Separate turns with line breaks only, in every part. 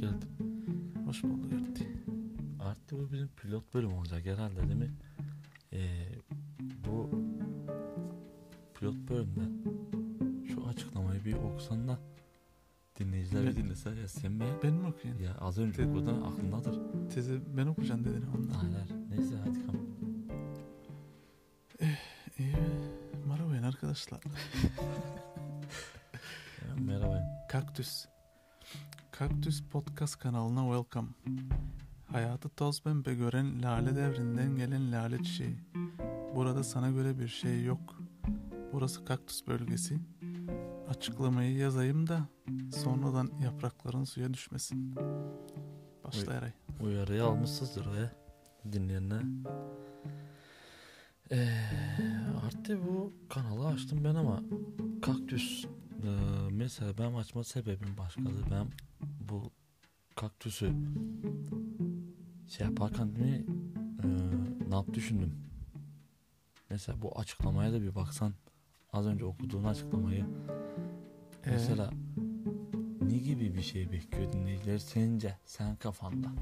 geldin.
Hoş bulduk Erti.
Artık bu bizim pilot bölüm olacak herhalde değil mi? Ee, bu pilot bölümde şu açıklamayı bir okusan da dinleyiciler bir
Ben-
dinlese ya sen mi?
Ben mi okuyayım?
Ya az önce
Te-
okudun aklındadır.
Tezi ben okuyacağım dedin ondan.
Aynen. Neyse hadi kam.
İyi. Merhaba arkadaşlar.
Merhaba.
Kaktüs. Kaktüs Podcast kanalına welcome. Hayatı toz pembe gören lale devrinden gelen lale çiçeği. Burada sana göre bir şey yok. Burası kaktüs bölgesi. Açıklamayı yazayım da sonradan yaprakların suya düşmesin. Başla. Eray.
Uyarıyı almışsınızdır ve dinleyenler. Ee, artık bu kanalı açtım ben ama kaktüs ee, mesela ben açma sebebim başkadır. Ben bu kaktüsü şey yaparken mi, ee, ne yap düşündüm. Mesela bu açıklamaya da bir baksan az önce okuduğun açıklamayı
Ee,
Mesela ne gibi bir şey bekliyor dinleyiciler sence sen kafanda?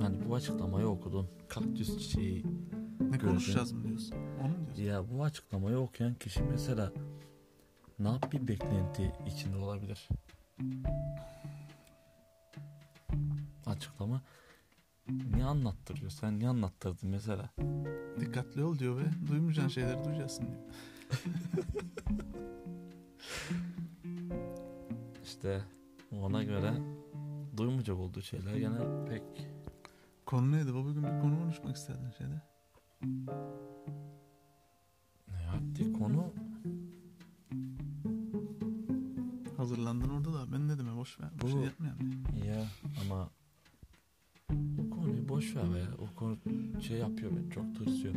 Hani bu açıklamayı okudun. Kaktüs çiçeği.
ne konuşacağız mı diyorsun? Onu mu diyorsun?
Ya bu açıklamayı okuyan kişi mesela ne yap bir beklenti içinde olabilir? Açıklama ne anlattırıyor? Sen ne anlattırdın mesela?
Dikkatli ol diyor ve duymayacağın şeyleri duyacaksın diyor.
İşte ona göre duymayacak olduğu şeyler gene pek
Konu neydi? Bu bugün bir konu konuşmak istedin şeyde.
ne yaptı konu
Hazırlandın orada da ben ne deme boş ver. Bir
Bu-
şey yapmayalım.
Ya ama o konuyu boş ver be. O konu şey yapıyor beni çok tırsıyor.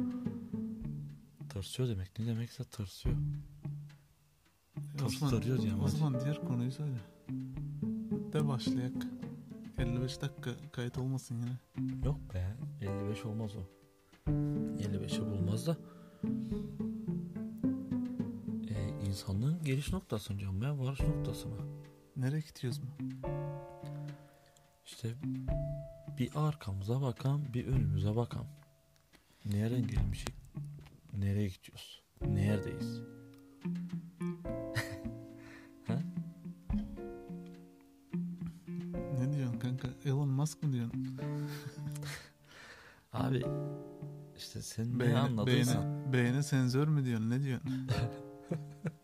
Tırsıyor demek ne demekse tırsıyor.
E,
Tırsıyor diyeceğim,
o
hadi.
zaman diğer konuyu söyle. De başlayak. 55 dakika kayıt olmasın yine.
Yok be 55 olmaz o. 55'i bulmaz da. İnsanlığın geliş noktasını diyorum ya varış noktasına.
Nereye gidiyoruz mu?
İşte bir arkamıza bakan bir önümüze bakan. Nereden gelmişik? Nereye gidiyoruz? Neredeyiz?
Ne diyorsun kanka? Elon Musk mı diyorsun?
Abi işte sen ne
Beyne,
anladıysan
beyne, beyne sensör mü diyorsun? Ne diyorsun?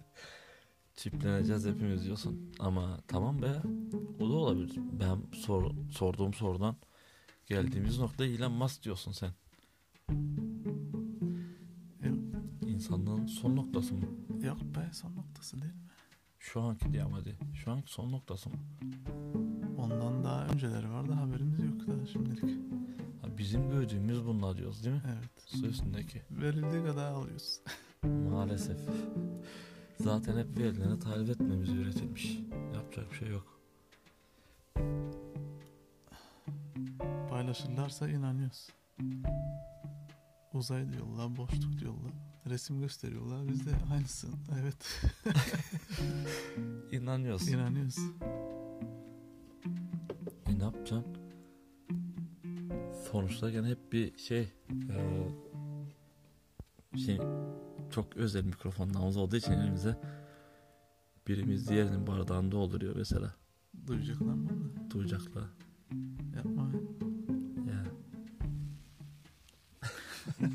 çipleneceğiz hepimiz diyorsun. Ama tamam be o da olabilir. Ben sor, sorduğum sorudan geldiğimiz nokta Elon Musk diyorsun sen. İnsanlığın son noktası mı?
Yok be son noktası değil mi?
Şu anki diyeyim hadi. Şu anki son noktası mı?
Ondan daha önceleri vardı haberimiz yok daha şimdilik.
Ha, bizim gördüğümüz bunlar diyoruz değil mi?
Evet.
Su üstündeki.
Verildiği kadar alıyoruz.
Maalesef. Zaten hep verilene talep etmemiz üretilmiş. Yapacak bir şey yok.
Paylaşırlarsa inanıyoruz. Uzay diyorlar, boşluk diyorlar. Resim gösteriyorlar. Biz de aynısı. Evet.
İnanıyoruz.
inanıyoruz.
E ne yapacaksın? Sonuçta gene hep bir şey eee, şey çok özel mikrofonlarımız olduğu için elimize birimiz diğerinin bardağını dolduruyor mesela.
Duyacaklar mı?
Duyacaklar.
Yapma.
Ya.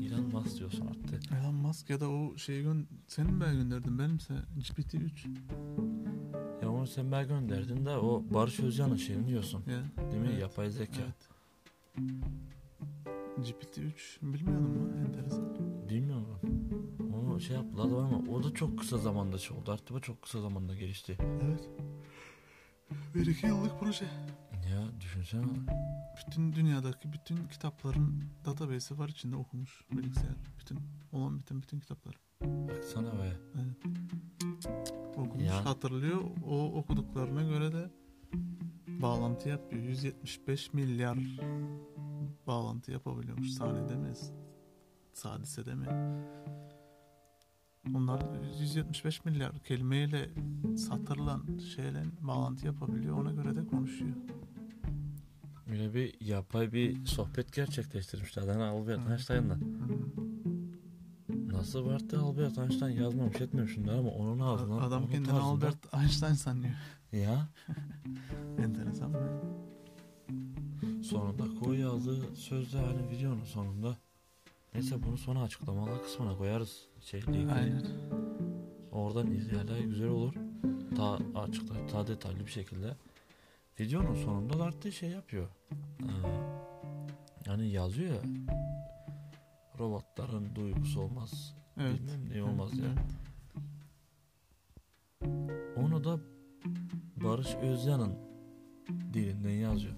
İlan Musk diyorsun artık.
Elon Musk ya da o şeyi gön senin ben gönderdim benimse GPT-3
Ya onu sen ben gönderdin de o Barış Özcan'ın şeyini diyorsun.
ya.
Değil mi?
Evet.
Yapay zeka.
Evet. GPT-3 bilmiyordum mu? Enteresan.
Bilmiyorum. Onu şey yaptılar da ama o da çok kısa zamanda şey oldu. Artık o çok kısa zamanda gelişti.
Evet. Bir iki yıllık proje.
Ya düşünsene.
Bütün dünyadaki bütün kitapların database'i var içinde okumuş bilgisayar. Bütün olan biten bütün kitaplar.
Baksana be.
Evet. Okumuş,
Ya.
hatırlıyor. O okuduklarına göre de bağlantı yapıyor. 175 milyar bağlantı yapabiliyormuş saniyede mi? Sadisede mi? Onlar 175 milyar kelimeyle satırlan şeyle bağlantı yapabiliyor. Ona göre de konuşuyor.
Öyle bir yapay bir sohbet gerçekleştirmişler. Yani Albert. Einstein'la. Nasıl vardı Albert Einstein yazmamış etmemiş şunlar ama onun ağzından.
Adam kendini Albert Einstein sanıyor.
Ya
Enteresan mı?
sonunda koy yazdığı sözde hani videonun sonunda. Neyse bunu sonra açıklamalar kısmına koyarız. Şeyle ilgili.
Aynen.
Oradan izleyenler güzel olur. Daha açıkta, daha detaylı bir şekilde. Videonun sonunda da artık şey yapıyor. Ee, yani yazıyor ya. Robotların duygusu olmaz.
Evet.
Bilmem ne olmaz ya.
Evet.
Onu da Barış Özcan'ın dilinden yazıyor.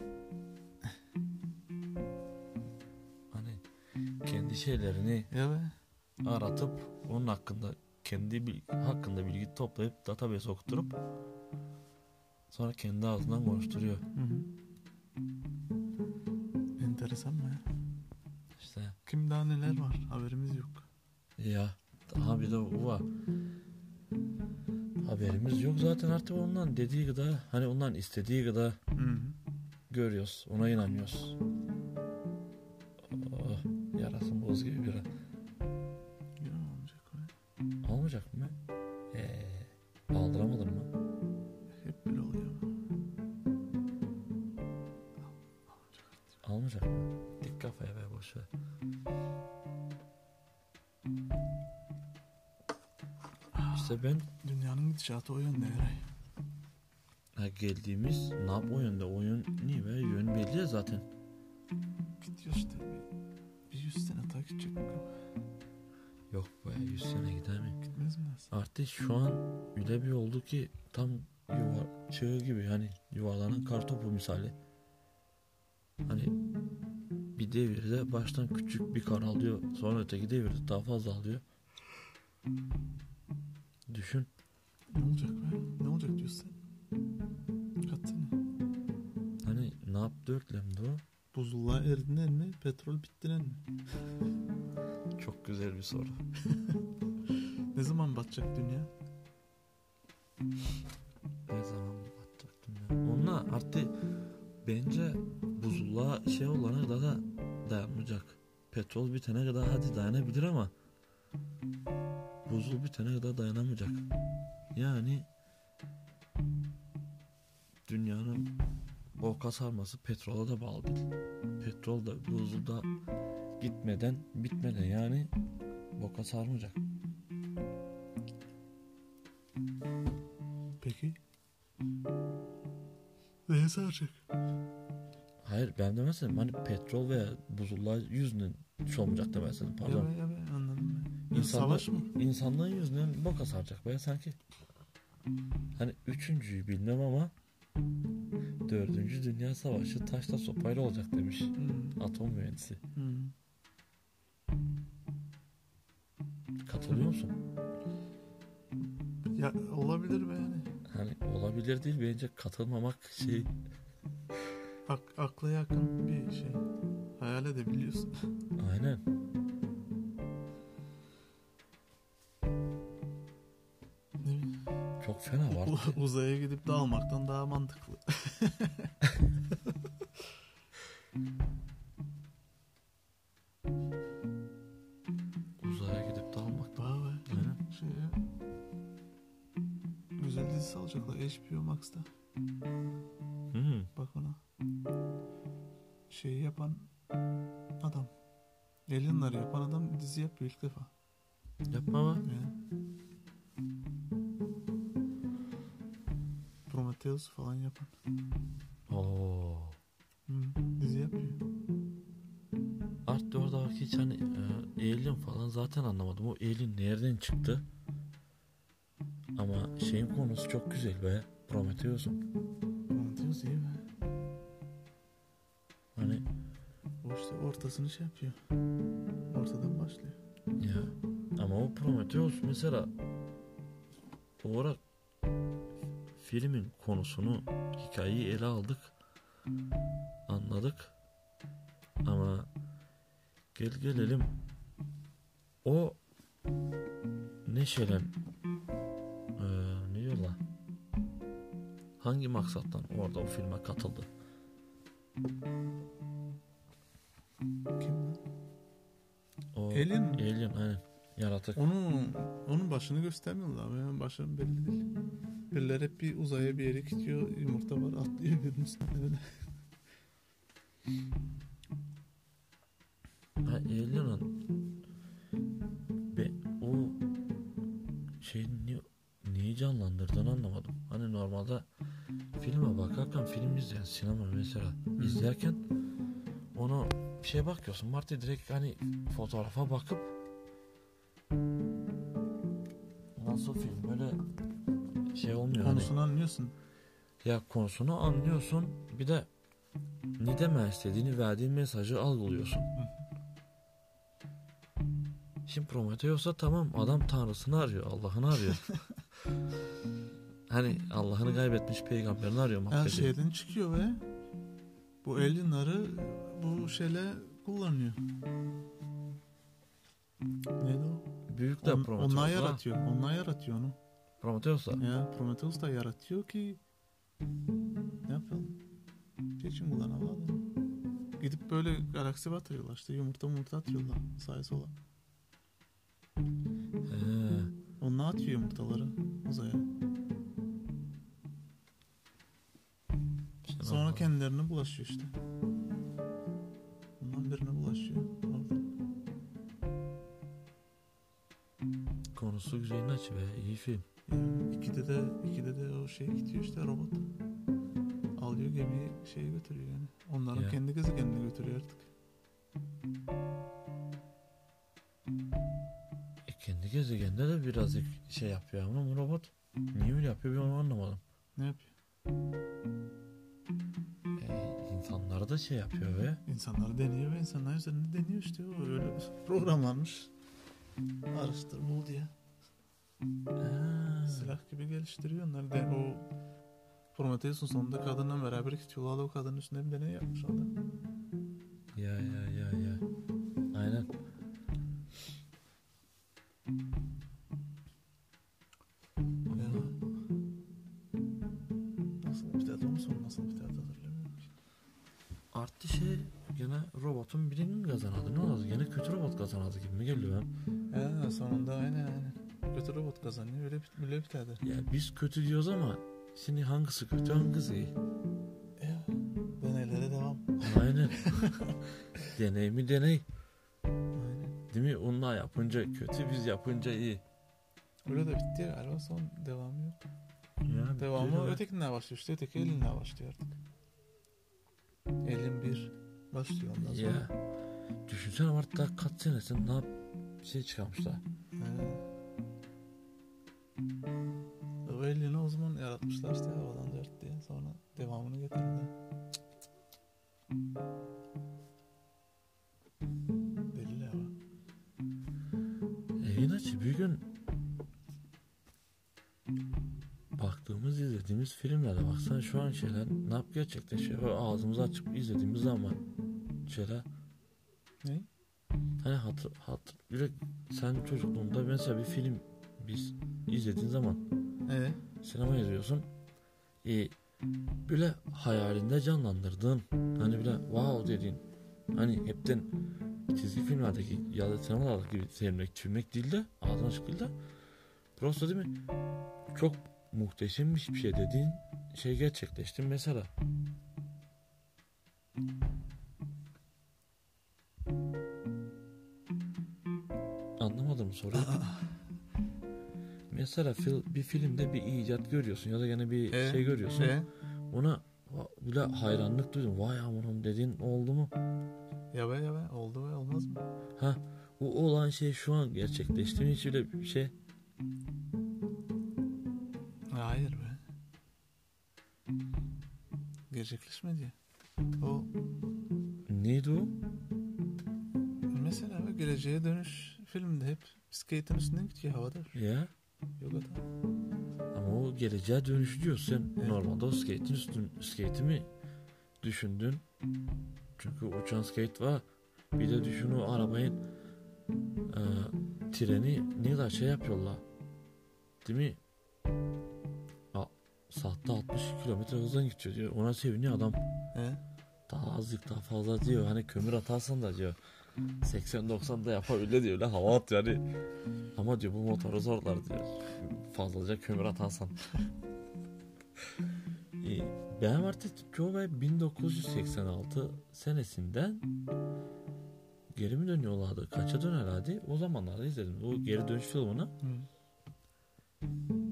Hani kendi şeylerini
be.
aratıp onun hakkında kendi bil- hakkında bilgi toplayıp database okutturup sonra kendi ağzından konuşturuyor.
Hı hı. Enteresan mı ya?
İşte
Kim daha neler var haberimiz yok.
ya daha bir de bu var. Haberimiz yok zaten artık ondan dediği kadar hani ondan istediği kadar
Hı hı.
görüyoruz. Ona inanıyoruz. Oh, yarasın boz gibi biri.
Gidişatı o yönde Eray.
ha, geldiğimiz ne yap o yönde oyun niye be yön belli ya zaten.
Gidiyor işte. Bir, bir yüz sene takip edecek bakalım.
Yok be 100 sene gider mi?
Gitmez mi dersin?
Artık şu an öyle bir oldu ki tam yuvar çığ gibi hani yuvarlanan kartopu misali. Hani bir devirde baştan küçük bir kar alıyor sonra öteki devirde daha fazla alıyor. Düşün
Ne olacak be? Ne olacak diyorsun sene?
hani ne yaptı örtlemdi o?
Buzullar eridinden mi? Petrol bittiren mi?
Çok güzel bir soru.
Ne zaman batacak dünya?
Ne zaman batacaktım ya? Onunla artık bence buzulluğa şey olana kadar da dayanmayacak. Petrol bitene kadar hadi dayanabilir ama buzul bitene kadar dayanamayacak. Yani dünyanın boka sarması petrola da bağlı değil. Petrol da buzulda gitmeden bitmeden yani boka sarmayacak.
Peki? Neye saracak?
Hayır ben demezsem hani petrol veya buzullar yüzünden olmayacak demezsem pardon.
Ya be ya be anladım ben.
İnsanlar-
Savaş mı?
İnsanlığın yüzünden boka saracak be sanki. Hani üçüncüyü bilmem ama dördüncü dünya savaşı taşla sopayla olacak demiş
Hmm.
atom mühendisi.
Hmm.
Katılıyor musun?
Ya olabilir be yani.
Hani olabilir değil bence katılmamak şey
Ak akla yakın bir şey. Hayal edebiliyorsun.
aynen. Fena var.
Uzaya gidip dağılmaktan daha mantıklı.
Uzaya gidip dalmak.
Daha.
Aynen.
Şey ya. Güzel dizisi alacaklar HBO Max'ta.
Hmm.
Bak ona. Şeyi yapan adam. Alien'ları yapan adam dizi yapıyor ilk defa.
Yapma be.
Ya. Prometheus falan yapan.
Oo.
Hı, dizi yapıyor.
Artık orada hiç hani e, Alien falan zaten anlamadım. O Alien nereden çıktı? Ama şeyin konusu çok güzel be. Prometheus'un.
Prometheus iyi be.
Hani
O işte ortasını şey yapıyor. Ortadan başlıyor.
ya ama o Prometheus mesela olarak filmin konusunu hikayeyi ele aldık anladık ama gel gelelim o ne şeyden eee ne diyorlar? Hangi maksattan orada o filme katıldı?
Kim?
O
Alien mi?
Alien aynen. Yaratık.
Onun, onun başını göstermiyorlar abi. Yani başı belli değil. Birileri hep bir uzaya bir yere gidiyor. Yumurta var atlıyor üstüne. Öyle.
Ha Alien'ın be o şey niye, neyi canlandırdığını anlamadım. Hani normalde filme bakarken film izleyen sinema mesela izlerken onu bir şeye bakıyorsun. Marty direkt hani fotoğrafa bakıp nasıl film böyle şey olmuyor. hani.
Konusunu anlıyorsun.
Ya konusunu anlıyorsun. Bir de ne demek istediğini verdiğin mesajı algılıyorsun. Şimdi Prometheus'a tamam adam tanrısını arıyor. Allah'ını arıyor. hani Allah'ını kaybetmiş peygamberini arıyor
Her
maddeci.
şeyden çıkıyor ve bu alienları bu şeyle kullanıyor. Neydi o?
Büyük de
On,
Prometheus.
onlar yaratıyor. Onlar yaratıyor onu.
Prometheus'a.
Ya Prometheus da yaratıyor ki ne yapalım? Şey için kullanamadı. Gidip böyle galaksi batırıyorlar işte yumurta yumurta atıyorlar sağa sola.
He.
Onlar atıyor yumurtaları uzaya.
Sen
Sonra kendilerine bulaşıyor işte.
Konusu güzel aç be. iyi film.
İkide de ikide de o şey gidiyor işte robot. Alıyor gemiyi şeye götürüyor yani. Onların
Ya.
kendi gezegenine götürüyor artık.
E kendi gezegeninde de birazcık şey yapıyor ama bu robot niye öyle yapıyor ben onu anlamadım.
Ne yapıyor?
E, insanları da şey yapıyor ve
İnsanlar deniyor ve insanlar üzerinde deniyor işte. O öyle programlanmış. Araştır bul diye.
Ha.
Silah gibi geliştiriyor onlar. De, o Prometheus'un sonunda kadınla beraber gidiyorlar. O kadının üstünde bir deney yapmış orada.
Ya ya ya ya. Aynen. Arttı şey gene robotun birinin kazanadı. Ne oldu? Gene kötü robot kazanadı gibi mi geliyor?
Ya sonunda aynen aynen. Kötü robot kazanıyor. Öyle, öyle biterdi.
Ya biz kötü diyoruz ama şimdi hangisi kötü hangisi iyi?
Ya. Deneylere devam.
Aynen. deney mi deney.
Aynen.
Değil mi? Onlar yapınca kötü biz yapınca iyi.
Öyle de bitti ya galiba son devamı yok.
Ya,
Devamı ötekinden başlıyor işte. Öteki elinden başlıyor artık. Elin bir başlıyor ondan sonra.
Ya. Düşünsene artık kaç senesin ne yap şey çıkarmışlar.
He. Yaratmışlar işte havadan dört diye. Sonra devamını getirdiler. Deliler var.
E inatçı bir gün baktığımız izlediğimiz filmlerde baksana şu an şeyler ne yap gerçekleşiyor. Böyle ağzımızı açıp izlediğimiz zaman şeyler
Ne?
hani hatır, hatır, sen çocukluğunda mesela bir film biz izlediğin zaman
Ee?
Sinema izliyorsun e, böyle hayalinde canlandırdığın hani bile wow dediğin. Hani hepten çizgi filmlerdeki ya da sinemalardaki gibi sevmek tüymek değil de ağzına açık değil de burası değil mi? Çok muhteşemmiş bir şey dediğin şey gerçekleşti mesela. Anlamadım soruyu mesela fil- bir filmde bir icat görüyorsun ya da gene bir
Ee?
şey görüyorsun
Ee?
ona bile hayranlık duydum vay aman dediğin oldu mu
Ya be ya be oldu be olmaz mı?
Ha o olan şey şu an gerçekleşti mi hiç öyle bir şey
Hayır be. Gerçekleşmedi. O
neydi o?
mesela geleceğe dönüş filmde hep skate'in üstünden gidiyor havada.
Ya
Yok adam.
ama o geleceğe dönüş diyorsun sen
Evet.
normalde o skate'in üstün skate'i mi düşündün çünkü uçan skate var bir de düşün o arabayın e, treni ne kadar şey yapıyorlar. Değil mi? A, saatte 60 kilometre hızla gidiyor diyor. Ona seviniyor adam.
He?
Daha azıcık daha fazla diyor. Hani kömür atarsan da diyor. 80-90 da yapabilir diyor. Öyle hava at yani. Ama diyor bu motoru zorlar diyor. Fazlaca kömür atarsan. E, ben artık Joe 1986 senesinden geri mi dönüyorlardı? Kaça dönerlerdi? O zamanlarda izledim. O geri dönüş filmini.
Hı.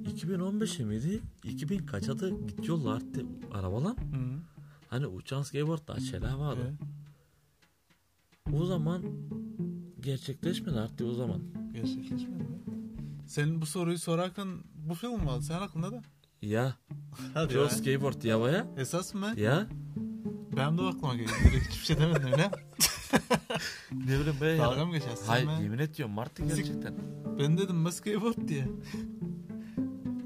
2015'e miydi? 2000 kaça da gidiyorlar artık arabalar.
Hı.
Hani uçan skateboardlar şeyler vardı.
He.
O zaman gerçekleşmedi artık o zaman.
Gerçekleşmedi mi? Senin bu soruyu sorarken bu film mi vardı? Sen aklında da.
Ya
Hadi
Pro skateboard yavaya.
Esas mı?
Ya
Ben de aklıma geldi. Direkt hiçbir şey demedim öyle.
ne bileyim
Dalga
ya.
mı geçersin?
Hayır
ben?
yemin ediyorum Martı gerçekten.
Ben dedim ben skateboard diye.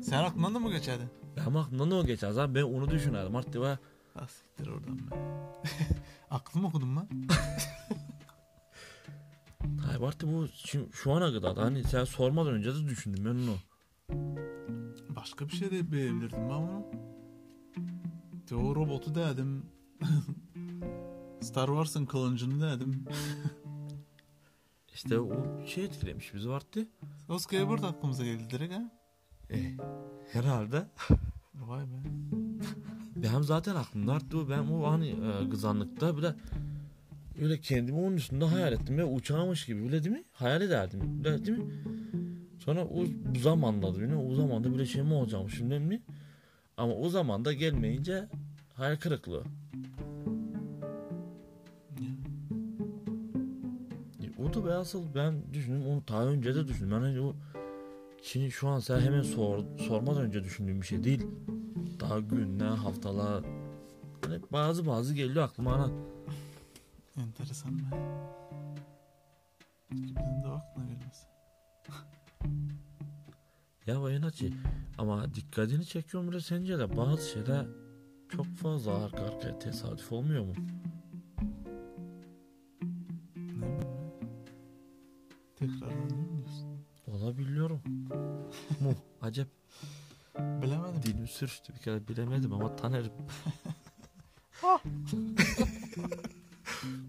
Sen aklından da mı geçerdi?
Ben aklımdan o geçer. Zaten ben onu düşünüyorum. Martı var.
Ah siktir oradan be. Aklımı okudun mu?
Martı bu şimdi, şu ana kadar da hani sen sormadan önce de düşündüm ben onu.
Başka bir şey de beğenirdim ben onu. De o robotu derdim. Star Wars'ın kılıncını derdim.
İşte o şey etkilemiş bizi Martı.
O skateboard aklımıza geldi direkt ha.
E, herhalde.
Vay be.
Benim zaten aklımda arttı. Ben o hani e, kızanlıkta bile öyle kendimi onun üstünde hayal ettim ve uçağımış gibi bile değil mi? Hayal ederdim bile değil mi? Sonra o da bile o zamanda bile şey mi olacakmış bilmem mi? Ama o zamanda gelmeyince hayal kırıklığı. E, O da be asıl ben düşündüm onu daha önce de düşündüm. Ben hani o şimdi şu an sen hemen sor, sormadan önce düşündüğüm bir şey değil. Daha günler, haftalar hani bazı bazı geliyor aklıma ana.
Enteresan be. Kimsenin de aklına gelmez.
Ya bayın açı ama dikkatini çekiyor mu da sence de bazı şeyler çok fazla arka arkaya tesadüf olmuyor mu?
Ne. Tekrardan ne diyorsun?
Olabiliyorum. mu acep
Bilemedim.
dilim sürçtü bir kere bilemedim ama tanerim.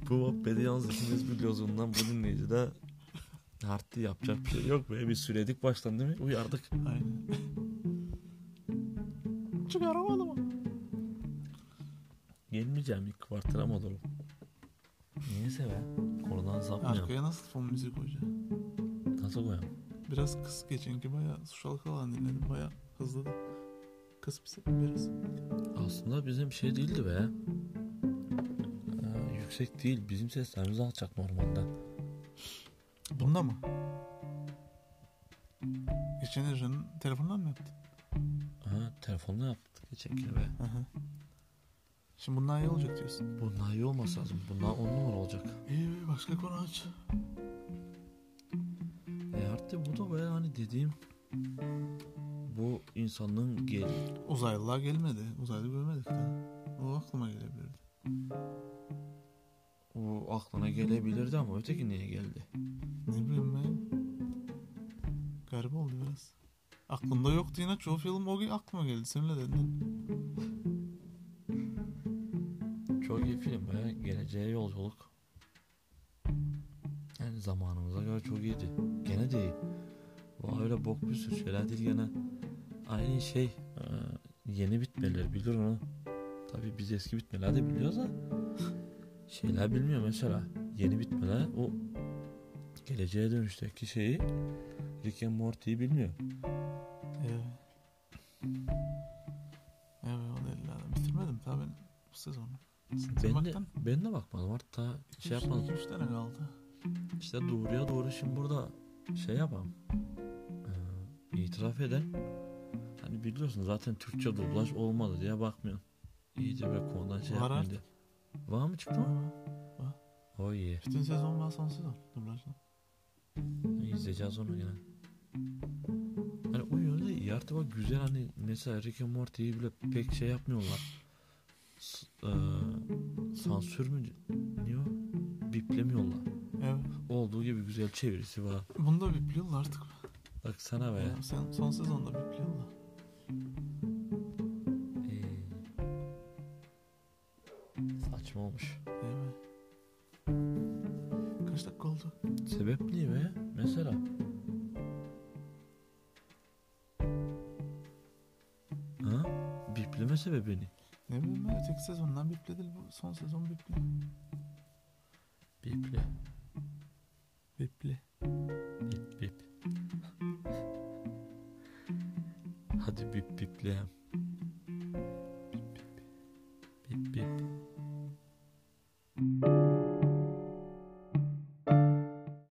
bu muhabbeti yalnız ikimiz biliyoruz ondan bu dinleyici de Arttı yapacak bir şey yok be bir süredik baştan değil mi? Uyardık.
Aynen. Çıkaramadım mı?
Gelmeyeceğim ilk kvartıram olurum. Niyeyse be. Konudan sapmayalım.
Arkaya nasıl fon müzik koyacaksın?
Nasıl koyalım?
Biraz kıs geçenki baya şalkalan dinledim baya hızlı da. Kıs bir biraz.
Aslında bizim şey değildi be. Yüksek değil. Bizim seslerimiz alçak normalde.
Bunda mı? Geçen Ercan'ın telefonundan mı yaptın?
Ha, telefonla yaptık.
Hı hı. Şimdi bundan iyi olacak diyorsun.
Bunlar iyi olması lazım. Bunlar on numara olacak.
İyi başka konu aç.
E artık bu da be hani dediğim bu insanlığın gel
Uzaylılar gelmedi. Uzaylı görmedik daha. O aklıma gelebilirdi.
O aklına gelebilirdi ama öteki niye geldi?
Ne bileyim ben. Garip oldu biraz. Aklımda yoktu yine çoğu film o gün aklıma geldi. Seninle dedin.
Çok iyi film be. Geleceğe yolculuk. Yani zamanımıza göre çok iyiydi. Gene de iyi. Bu öyle bok bir sürü şeyler değil gene. Aynı şey yeni bitmeler bilir onu. Tabii biz eski bitmeler de biliyoruz da şeyler bilmiyor mesela. Yeni bitmeler o geleceğe dönüşteki şeyi Rick and Morty'yi bilmiyor.
Evet. Evet o delilerden. Bitirmedim tabi ben bu sezonu.
Ben de, ben de bakmadım daha şey
üç-
yapmadım.
iki, üç tane kaldı.
İşte doğruya doğru şimdi burada şey yapalım. Ee, itiraf eden. Hani biliyorsun zaten Türkçe dublaj olmadı diye bakmıyorum. İyice bir konudan şey yapmayın diye. Var mı çıktı mı?
Ama
O iyi.
Bütün sezon var son sezon. Dublajda.
İzleyeceğiz onu yine. Hani o yönde iyi artık bak güzel hani mesela Rick and Morty'yi bile pek şey yapmıyorlar. s- e, sansür mü diyor? Biplemiyorlar.
Evet.
Olduğu gibi güzel çevirisi var.
Bunu da bipliyorlar artık.
Bak sana be.
Ya Sen son sezonda bipliyorlar.
Saçma olmuş.
Evet. Kaç dakika oldu?
Sebep ne be? Mesela. Ha? Bipleme sebebini.
Ne bileyim ben öteki sezondan bipledi. Bu son sezon bipli.
Biple.
Bipli.
Bip bip. Hadi bip bipleyem.